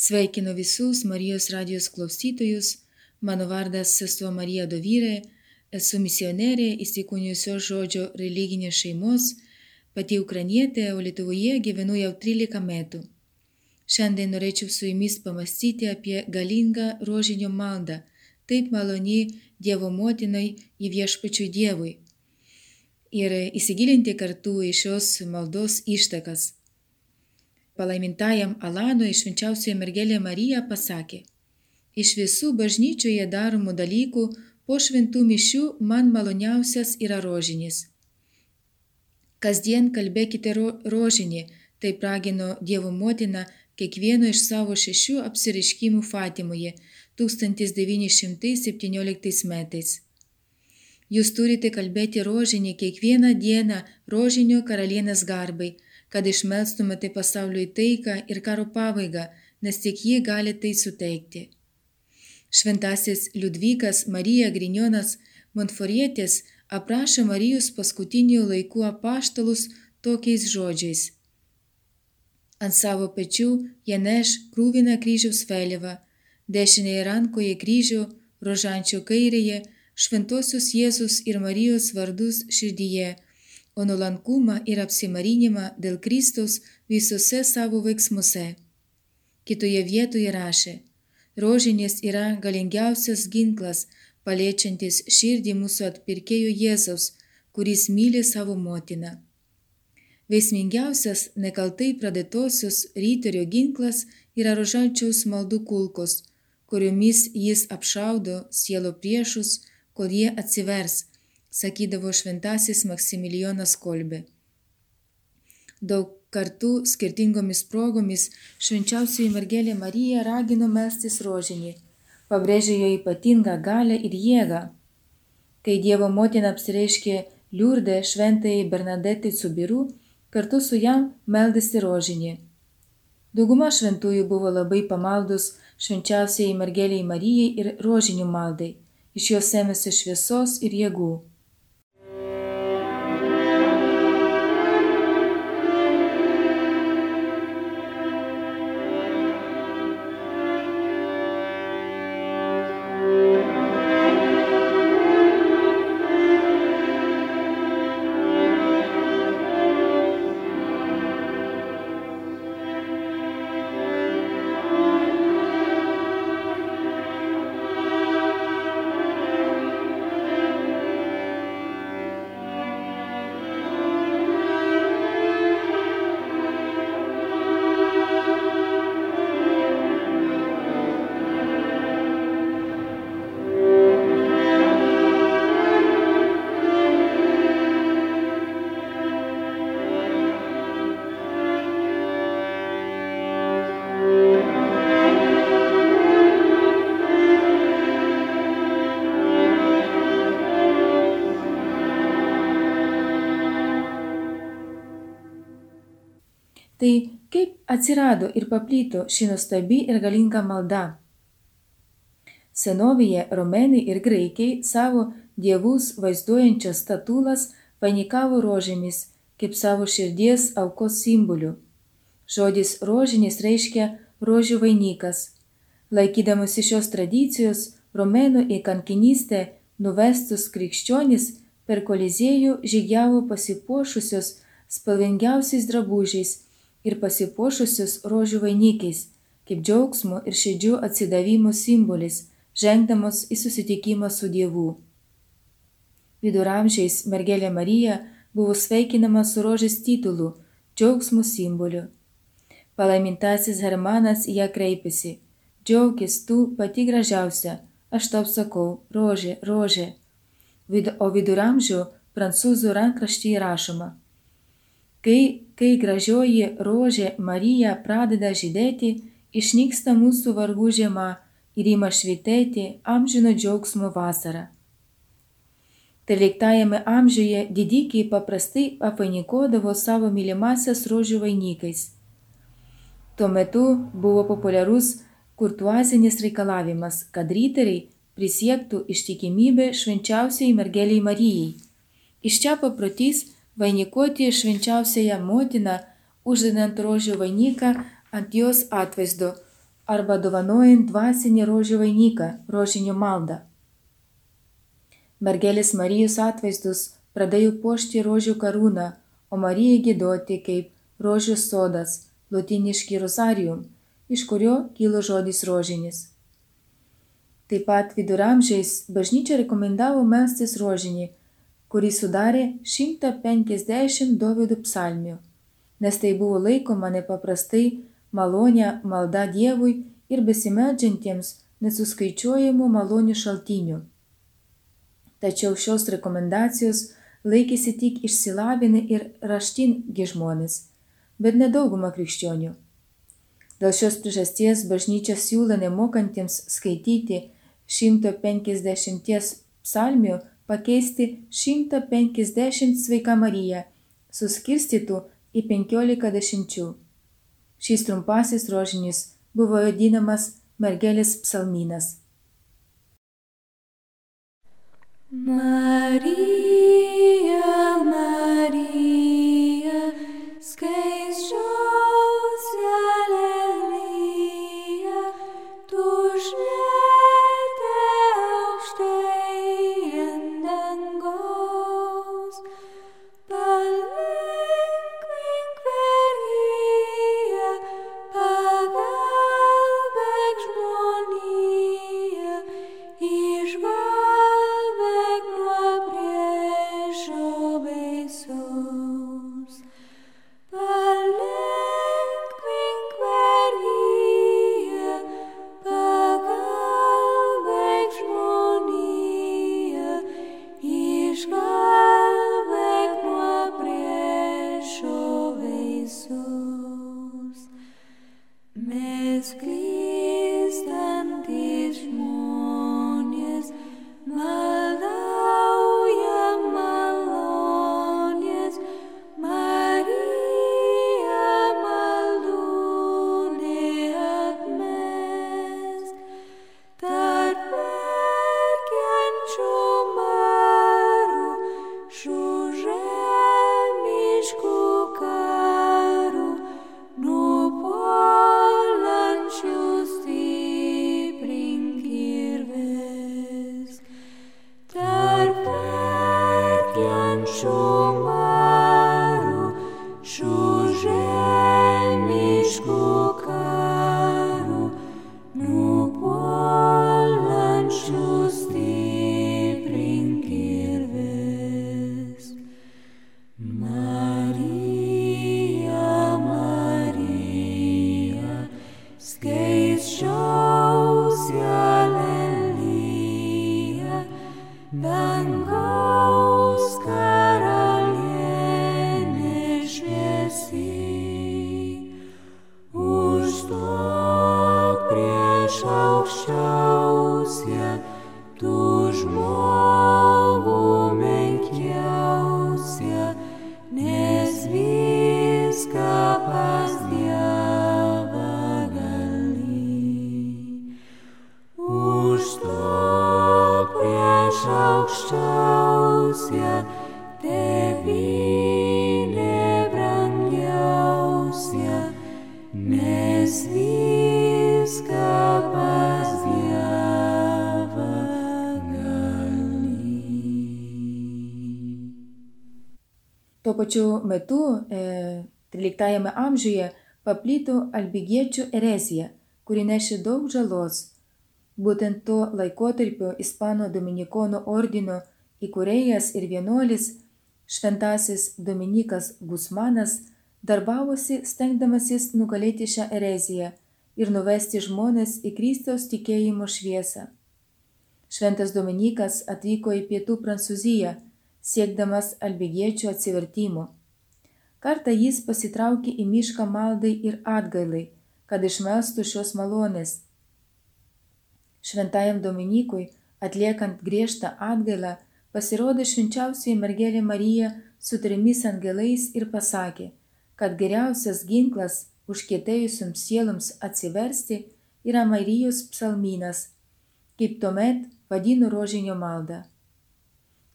Sveikinu visus Marijos radijos klausytojus. Mano vardas sesuo Marija Dovyrė. Esu misionierė įsikūnijusios žodžio religinės šeimos, pati ukrainietė, o Lietuvoje gyvenu jau 13 metų. Šiandien norėčiau su jumis pamastyti apie galingą rožinio maldą, taip maloni Dievo motinai į viešpačių Dievui. Ir įsigilinti kartu į šios maldos ištakas palaimintajam Alanui švenčiausioje mergelė Marija pasakė, iš visų bažnyčioje daromų dalykų po šventų mišių man maloniausias yra rožinis. Kasdien kalbėkite ro rožinį, tai ragino Dievo motina kiekvieno iš savo šešių apsiriškimų Fatimoje 1917 metais. Jūs turite kalbėti rožinį kiekvieną dieną rožinio karalienės garbai kad išmelstumėte pasauliui taiką ir karo pabaigą, nes tik ji gali tai suteikti. Šventasis Liudvykas Marija Grinionas Montforietis aprašo Marijos paskutinių laikų apaštalus tokiais žodžiais. Ant savo pečių jie neš krūviną kryžiaus vėliavą, dešinėje rankoje kryžių, rožančio kairėje, šventosios Jėzus ir Marijos vardus širdyje o nuolankumą ir apsimarinimą dėl Kristaus visose savo veiksmuose. Kitoje vietoje rašė, rožinės yra galingiausias ginklas, paliečiantis širdį mūsų atpirkėjo Jėzaus, kuris myli savo motiną. Veiksmingiausias nekaltai pradėtosios ryterio ginklas yra rožančiaus maldų kulkos, kuriomis jis apšaudo sielo priešus, kol jie atsivers sakydavo šventasis Maksimilijonas Kolbė. Daug kartų skirtingomis progomis švenčiausioji mergelė Marija ragino melstis rožinį, pabrėžė jo ypatingą galę ir jėgą. Kai Dievo motina apsireiškė Liurdė šventai Bernadetai Subiru, kartu su jam meldėsi rožinį. Dauguma šventųjų buvo labai pamaldus švenčiausiai mergeliai Marijai ir rožinių maldai, iš jos ėmėsi šviesos ir jėgų. Atsirado ir paplito ši nuostabi ir galinga malda? Senovėje romėnai ir graikiai savo dievus vaizduojančias statulas vainikavo rožėmis kaip savo širdies aukos simboliu. Žodis rožinis reiškia rožių vainikas. Laikydamasi šios tradicijos, romėnų į kankinystę nuvestus krikščionis per kolizėjų žygiavo pasipuošusios spalvingiausiais drabužiais ir pasipuošusius rožių vainikiais, kaip džiaugsmo ir širdžių atsidavimo simbolis, žengdamos į susitikimą su Dievu. Viduramžiais mergelė Marija buvo sveikinama su rožės titulu, džiaugsmo simboliu. Palaimintasis Hermanas ją kreipėsi, džiaugis tu pati gražiausia, aš tau sakau, rožė, rožė. O viduramžių prancūzų rankraštyje rašoma, kai kai gražioji rožė Marija pradeda žydėti, išnyksta mūsų vargų žiema ir ima švitėti amžino džiaugsmo vasara. Teliktajame amžiuje didikiai paprastai apainikuodavo savo mylimasias rožių vainikais. Tuo metu buvo populiarus kurtuazinis reikalavimas, kad ryteriai prisiektų ištikimybę švenčiausiai mergeliai Marijai. Iš čia paprotys vainikuoti švenčiausiąją motiną, uždedant rožių vainiką ant jos atvaizdo, arba dovanojant dvasinį rožių vainiką, rožinių maldą. Mergelės Marijos atvaizdus pradėjo puošti rožių karūną, o Marijai gėdoti kaip rožių sodas, lotiniški rosarijum, iš kurio kilo žodis rožinis. Taip pat viduramžiais bažnyčia rekomendavo melstis rožinį, kurį sudarė 150 Dovydų psalmių, nes tai buvo laikoma nepaprastai malonė malda Dievui ir besimeldžiantiems nesuskaičiuojamų malonių šaltinių. Tačiau šios rekomendacijos laikėsi tik išsilavinę ir raštingi žmonės, bet nedauguma krikščionių. Dėl šios priežasties bažnyčia siūlo nemokantiems skaityti 150 psalmių pakeisti 150 sveika Marija, suskirstytų į 15 dešimčių. Šis trumpasis rožinis buvo vadinamas mergelės psalminas. Marija, Skliztem tis monies, gaze shone. Pačiu metu, e, 13 amžiuje, paplito albigiečių erezija, kuri nešė daug žalos. Būtent tuo laikotarpiu Ispano Dominikonų ordino įkūrėjas ir vienuolis šventasis Dominikas Gusmanas darbavosi stengdamasis nugalėti šią ereziją ir nuvesti žmonės į Kristaus tikėjimo šviesą. Šventas Dominikas atvyko į pietų Prancūziją, siekdamas albigiečių atsivertimo. Kartą jis pasitraukė į mišką maldai ir atgailai, kad išmestų šios malonės. Šventajam Dominikui, atliekant griežtą atgailą, pasirodė švenčiausioji mergelė Marija su trimis angelais ir pasakė, kad geriausias ginklas užkietėjusioms sieloms atsiversti yra Marijos psalminas, kaip tuomet vadino rožinio maldą.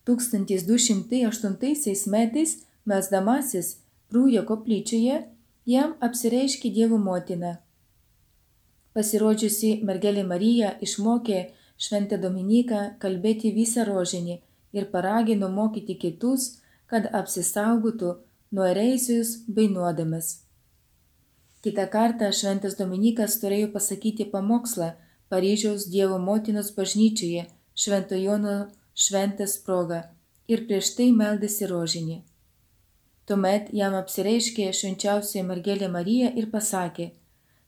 1208 metais melsdamasis Prūjo koplyčioje jam apsireiškė Dievo motina. Pasirodžiusi mergelė Marija išmokė Šventę Dominiką kalbėti visą rožinį ir paragino mokyti kitus, kad apsisaugotų nuo ereisijos bei nuodėmės. Kita kartą Šventas Dominikas turėjo pasakyti pamokslą Paryžiaus Dievo motinos bažnyčioje Švento Jono šventės proga ir prieš tai meldėsi rožinį. Tuomet jam apsireiškė švenčiausioji mergelė Marija ir pasakė,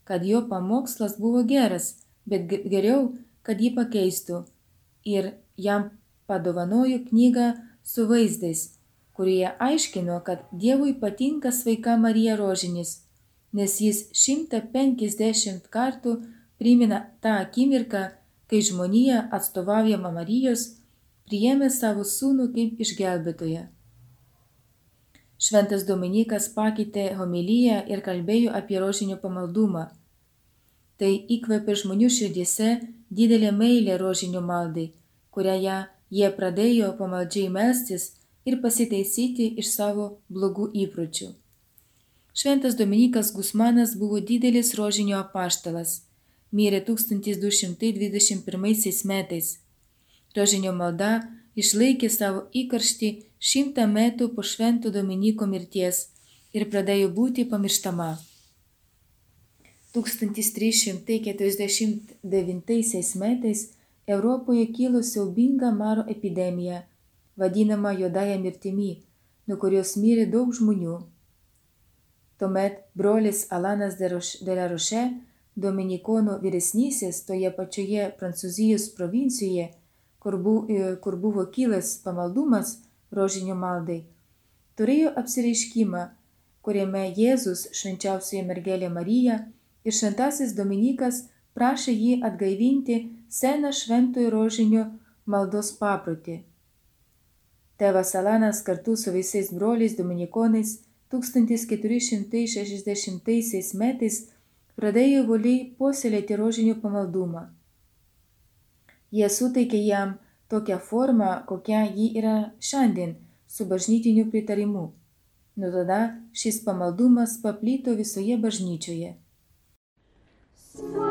kad jo pamokslas buvo geras, bet geriau, kad jį pakeistų. Ir jam padovanojo knygą su vaizdais, kurioje aiškino, kad Dievui patinka sveika Marija rožinis, nes jis 150 kartų primena tą akimirką, kai žmonija atstovaujama Marijos priėmė savo sūnų kaip išgelbėtoją. Šventas Dominikas pakeitė homiliją ir kalbėjo apie rožinio pamaldumą. Tai įkvėpė žmonių širdise didelę meilę rožinio maldai, kurią jie pradėjo pamaldžiai melstis ir pasitaisyti iš savo blogų įpročių. Šventas Dominikas Gusmanas buvo didelis rožinio apaštalas, mirė 1221 metais. Rožinio malda išlaikė savo įkarštį šimtą metų po Švento Dominiko mirties ir pradėjo būti pamirštama. 1349 metais Europoje kilo siaubinga maro epidemija, vadinama juodąją mirtimi, nuo kurios mirė daug žmonių. Tuomet brolis Alanas de la Roche, Dominikonų vyresnysis toje pačioje Prancūzijos provincijoje, kur, bu, kur buvo kilęs pamaldumas, rožinio maldai, turėjo apsireiškimą, kuriame Jėzus švenčiausioje mergelė Marija ir šventasis Dominikas prašė jį atgaivinti seną šventojo rožinio maldos paprotį. Tėvas Alanas kartu su visais broliais dominikonais 1460 metais pradėjo voliai puoselėti rožinio pamaldumą. Jie suteikė jam tokią formą, kokia ji yra šiandien, su bažnytiniu pritarimu. Nuo tada šis pamaldumas paplito visoje bažnyčioje. Smile.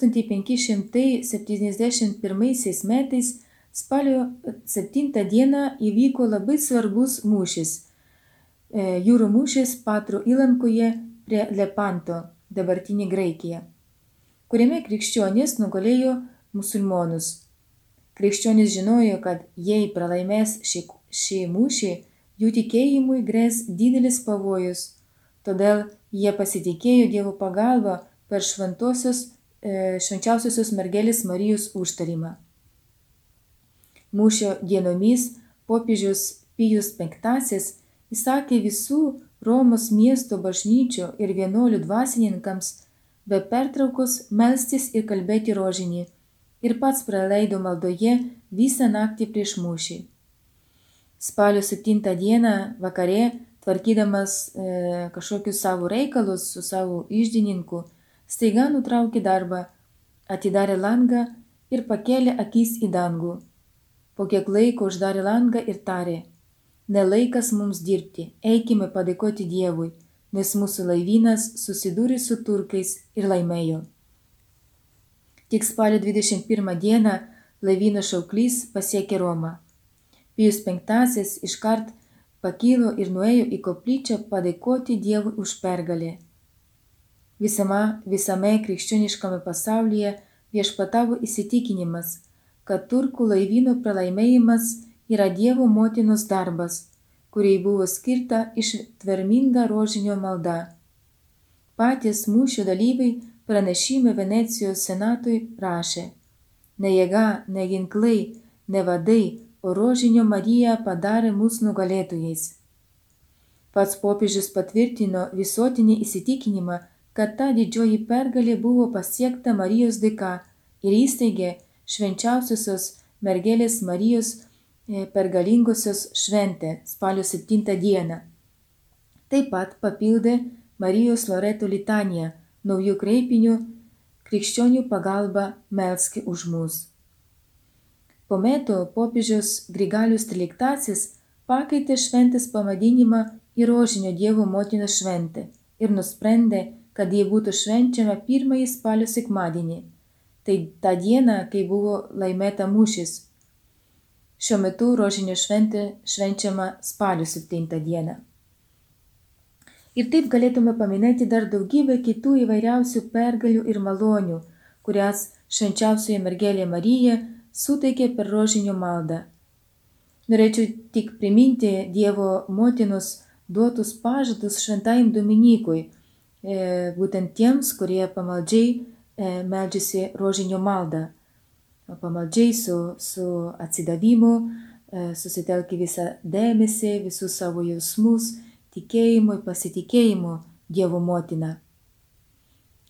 1571 metais spalio 7 dieną įvyko labai svarbus mūšis. E, jūrų mūšis Patro įlankoje prie Lepanto, dabartinė Graikija, kuriame krikščionys nugalėjo musulmonus. Krikščionys žinojo, kad jei pralaimės šį, šį mūšį, jų tikėjimui grės didelis pavojus, todėl jie pasitikėjo Dievo pagalba per šventosios, švenčiausiosios mergelės Marijos užtarimą. Mūšio dienomis popiežius Pijus V įsakė visų Romos miesto bažnyčių ir vienuolių dvasininkams be pertraukos melstis ir kalbėti rožinį ir pats praleido maldoje visą naktį prieš mūšį. Spalio 7 dieną vakare, tvarkydamas e, kažkokius savo reikalus su savo išdininku, staiga nutraukė darbą, atidarė langą ir pakėlė akis į dangų. Po kiek laiko uždarė langą ir tarė, nelaikas mums dirbti, eikime padėkoti Dievui, nes mūsų laivynas susidūrė su turkais ir laimėjo. Tik spalio 21 dieną laivyno šauklys pasiekė Romą. Pijus V iškart pakilo ir nuėjo į koplyčią padėkoti Dievui už pergalę. Visama, visame krikščioniškame pasaulyje viešpatavo įsitikinimas, kad turkų laivyno pralaimėjimas yra Dievo motinos darbas, kuriai buvo skirta ištverminga rožinio malda. Patys mūšio dalyviai pranešime Venecijos senatui rašė, ne jėga, ne ginklai, ne vadai, o rožinio Marija padarė mūsų nugalėtojais. Pats popiežius patvirtino visuotinį įsitikinimą, kad ta didžioji pergalė buvo pasiekta Marijos dėka ir įsteigė švenčiausiosios mergelės Marijos e, pergalingosios šventę spalio 7 dieną. Taip pat papildė Marijos Loreto litaniją naujų kreipinių krikščionių pagalba melski už mus. Po metų popiežius Grigalius XIII pakeitė šventės pavadinimą į Rožinio Dievo motinos šventę ir nusprendė, kad jie būtų švenčiama pirmąjį spalio sekmadienį. Tai tą dieną, kai buvo laimėta mūšis. Šiuo metu Rožinio šventė švenčiama spalio 7 dieną. Ir taip galėtume paminėti dar daugybę kitų įvairiausių pergalių ir malonių, kurias švenčiausioji mergelė Marija suteikė per rožinio maldą. Norėčiau tik priminti Dievo motinos duotus pažadus šventajam Dominikui, būtent tiems, kurie pamaldžiai e, meldžiasi rožinio maldą. Pamaldžiai su, su atsidavimu, e, susitelki visą dėmesį, visus savo jausmus tikėjimu ir pasitikėjimu Dievo motina.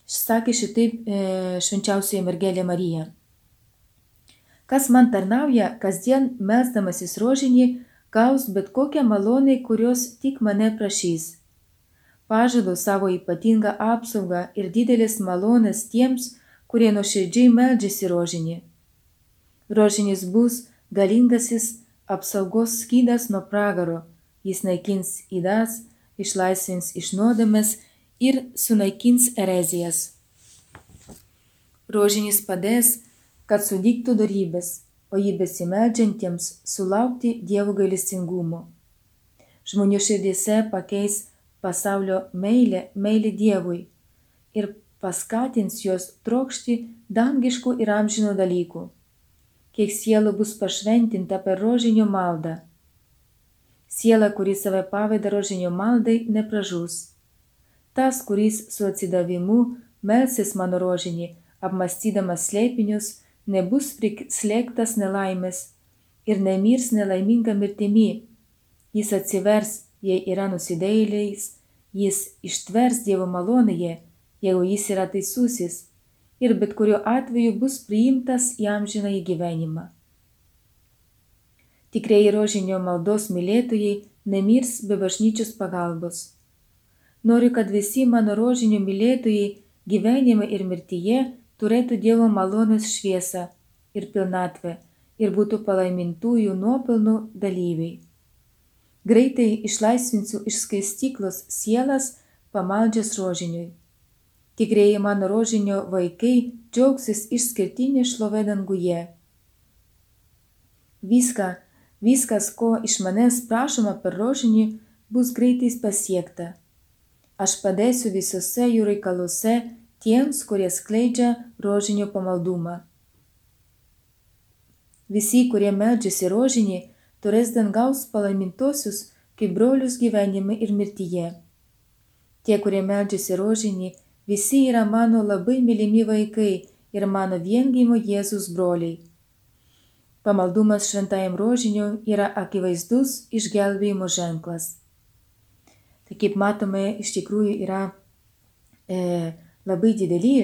Sakė šitaip e, švenčiausioji mergelė Marija. Kas man tarnauja, kasdien melsdamasis rožinį, gaus bet kokią malonę, kurios tik mane prašys. Pažadu savo ypatingą apsaugą ir didelės malonės tiems, kurie nuoširdžiai meldžiasi rožinį. Rožinis bus galingasis apsaugos skydas nuo pragaro Jis naikins įdas, išlaisvins iš nuodėmės ir sunaikins erezijas. Rožinis padės, kad sudygtų darybės, o jį besimeldžiantiems sulaukti Dievo gailestingumo. Žmonių širdėse pakeis pasaulio meilė, meilė Dievui ir paskatins juos trokšti dangiškų ir amžino dalykų. Kiek sielų bus pašventinta per rožinio maldą Siela, kuri save paveda rožinio maldai, nepražus. Tas, kuris su atsidavimu melsis mano rožinį, apmastydamas slėpinius, nebus prislėgtas nelaimės ir nemirs nelaiminga mirtimi. Jis atsivers, jei yra nusidėjėliais, jis ištvers Dievo malonėje, jeigu jis yra teisusis, ir bet kuriuo atveju bus priimtas į amžiną į gyvenimą. Tikrieji rožinio maldos mylėtojai nemirs be bažnyčios pagalbos. Noriu, kad visi mano rožinio mylėtojai gyvenime ir mirtyje turėtų Dievo malonės šviesą ir pilnatvę ir būtų palaimintųjų nuopelnų dalyviai. Greitai išlaisvinsiu iš skaistyklos sielas pamaldžias rožiniui. Tikrieji mano rožinio vaikai džiaugsis išskirtinė šlovė danguje. Viską, viskas, ko iš manęs prašoma per rožinį, bus greitai pasiekta. Aš padėsiu visose jų reikaluose tiems, kurie skleidžia rožinio pamaldumą. Visi, kurie meldžiasi rožinį, turės dangaus palaimintosius kaip brolius gyvenime ir mirtyje. Tie, kurie meldžiasi rožinį, visi yra mano labai mylimi vaikai ir mano viengimo Jėzus broliai. Pamaldumas šventajam rožiniu yra akivaizdus išgelbėjimo ženklas. Tai kaip matome, iš tikrųjų yra e, labai dideli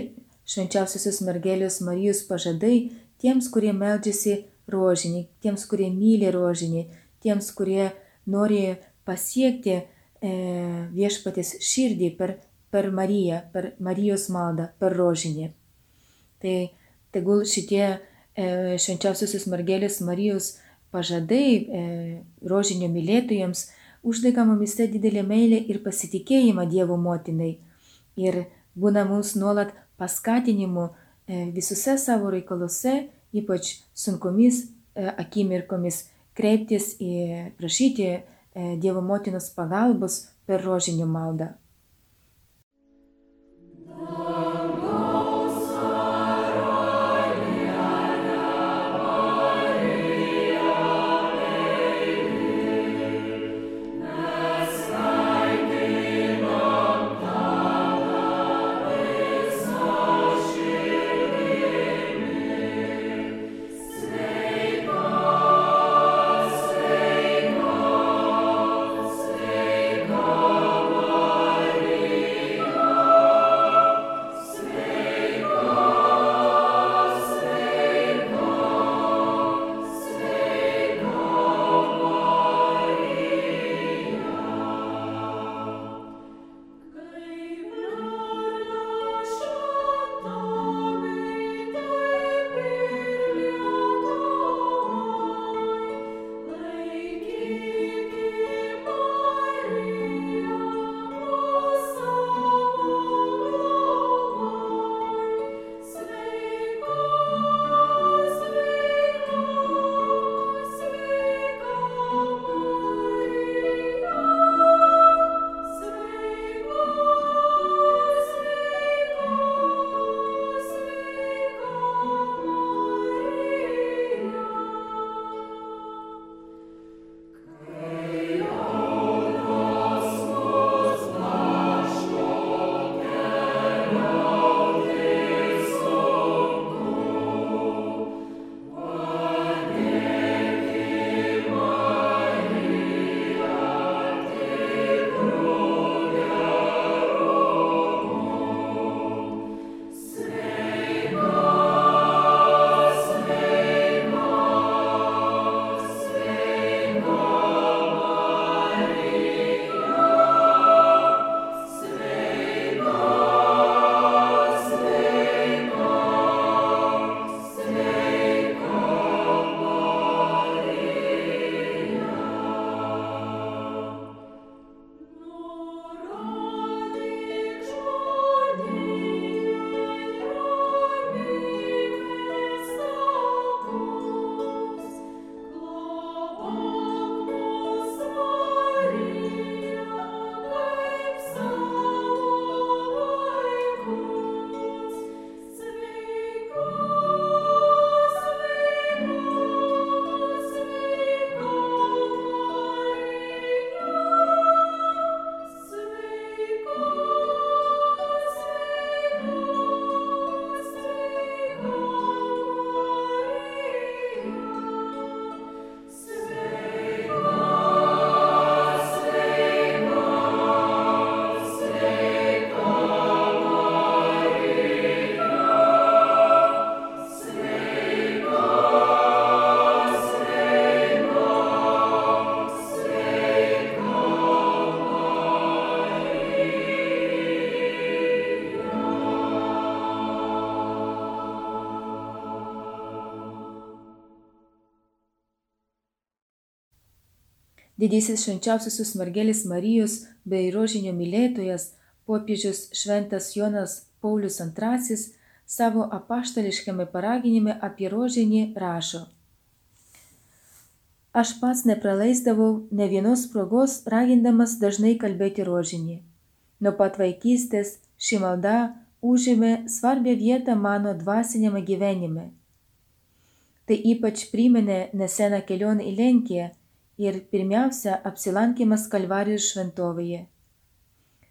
švenčiausiosios mergelės Marijos pažadai tiems, kurie meldžiasi rožinį, tiems, kurie myli rožinį, tiems, kurie nori pasiekti e, viešpatės širdį per, per Mariją, per Marijos maldą, per rožinį. Tai tegul šitie e, švenčiausiosios mergelės Marijos pažadai e, rožinio mylėtojams uždega mumise didelę meilę ir pasitikėjimą Dievo motinai ir būna mums nuolat paskatinimu e, visose savo reikaluose, ypač sunkomis e, akimirkomis, kreiptis į prašyti Dievo motinos pagalbos per rožinį maldą. Didysis švenčiausiosios mergelės Marijos bei rožinio mylėtojas popiežius Šventas Jonas Paulius II savo apaštališkame paraginime apie rožinį rašo. Aš pats nepraleisdavau ne vienos progos, ragindamas dažnai kalbėti rožinį. Nuo pat vaikystės ši malda užėmė svarbią vietą mano dvasinėme gyvenime. Tai ypač priminė neseną kelionę į Lenkiją ir pirmiausia apsilankimas Kalvarijos šventovėje.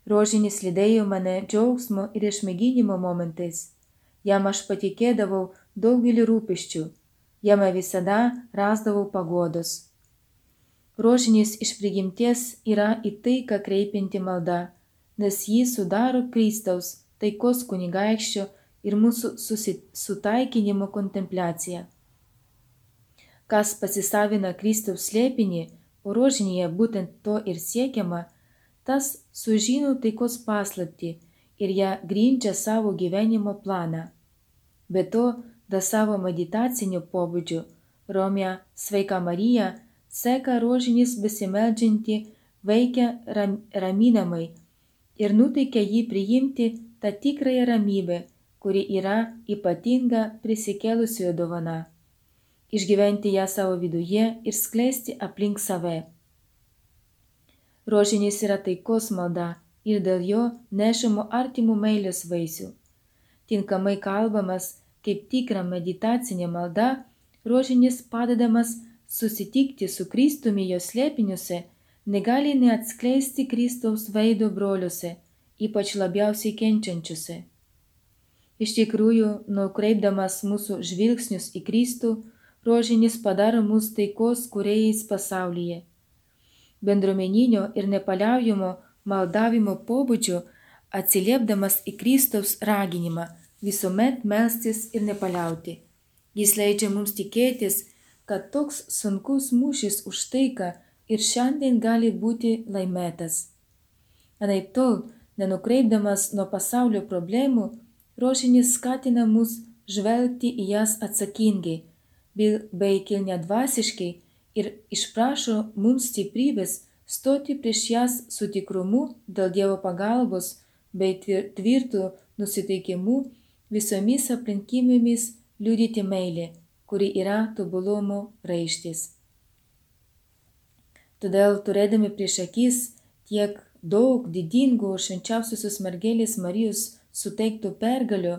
Rožinis lydėjo mane džiaugsmo ir išmėginimo momentais. Jam aš patikėdavau daugelį rūpiščių, jame visada rasdavau pagodos. Rožinis iš prigimties yra į taiką kreipinti malda, nes jį sudaro Kristaus, taikos kunigaikščio ir mūsų sutaikinimo kontempliacija. Kas pasisavina Kristaus slėpinį, o rožinėje būtent to ir siekiama, tas sužino taikos paslapti ir ją grindžia savo gyvenimo planą. Be to, da savo meditacinio pobūdžio Romė Sveika Marija seka rožinis besimeldžianti, veikia ram, raminamai ir nuteikia jį priimti tą tikrąją ramybę, kuri yra ypatinga prisikėlusiojo dovana. Išgyventi ją savo viduje ir skleisti aplink save. Rožinis yra taikos malda ir dėl jo nešamo artimų meilės vaisių. Tinkamai kalbamas kaip tikra meditacinė malda, rožinis padedamas susitikti su Kristumi jo slėpiniuose, negali neatskleisti Kristaus veido broliuose, ypač labiausiai kenčiančiuose. Iš tikrųjų, nukreipdamas mūsų žvilgsnius į Kristų, rožinis padaro mus taikos kuriejais pasaulyje bendruomeninio ir nepaliaujamo maldavimo pobūdžio, atsiliepdamas į Kristaus raginimą visuomet melstis ir nepaliauti. Jis leidžia mums tikėtis, kad toks sunkus mūšis už taiką ir šiandien gali būti laimėtas. Anaip tol, nenukreipdamas nuo pasaulio problemų, rožinis skatina mus žvelgti į jas atsakingai, bei kilnedvasiškai ir išprašo mums stiprybės stoti prieš jas su tikrumu dėl Dievo pagalbos bei tvirtų nusiteikimu visomis aplinkybėmis liudyti meilę, kuri yra tobulumo raištis. Todėl turėdami prieš akis tiek daug didingų švenčiausiosios mergelės Marijos suteiktų pergalių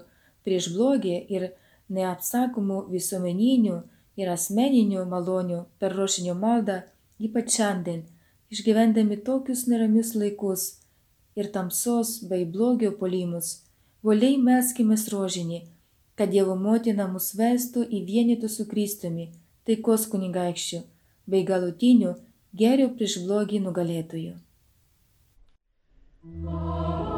prieš blogį ir neapsakomų visuomeninių ir asmeninių malonių per rošinio maldą, ypač šiandien, išgyvendami tokius neramius laikus ir tamsos bei blogio polimus, voliai meskime rožinį, kad Dievo motina mus vestų į vienytų su Kristumi, taikos kunigaikščių, bei galutinių gerių prieš blogį nugalėtojų. Amen.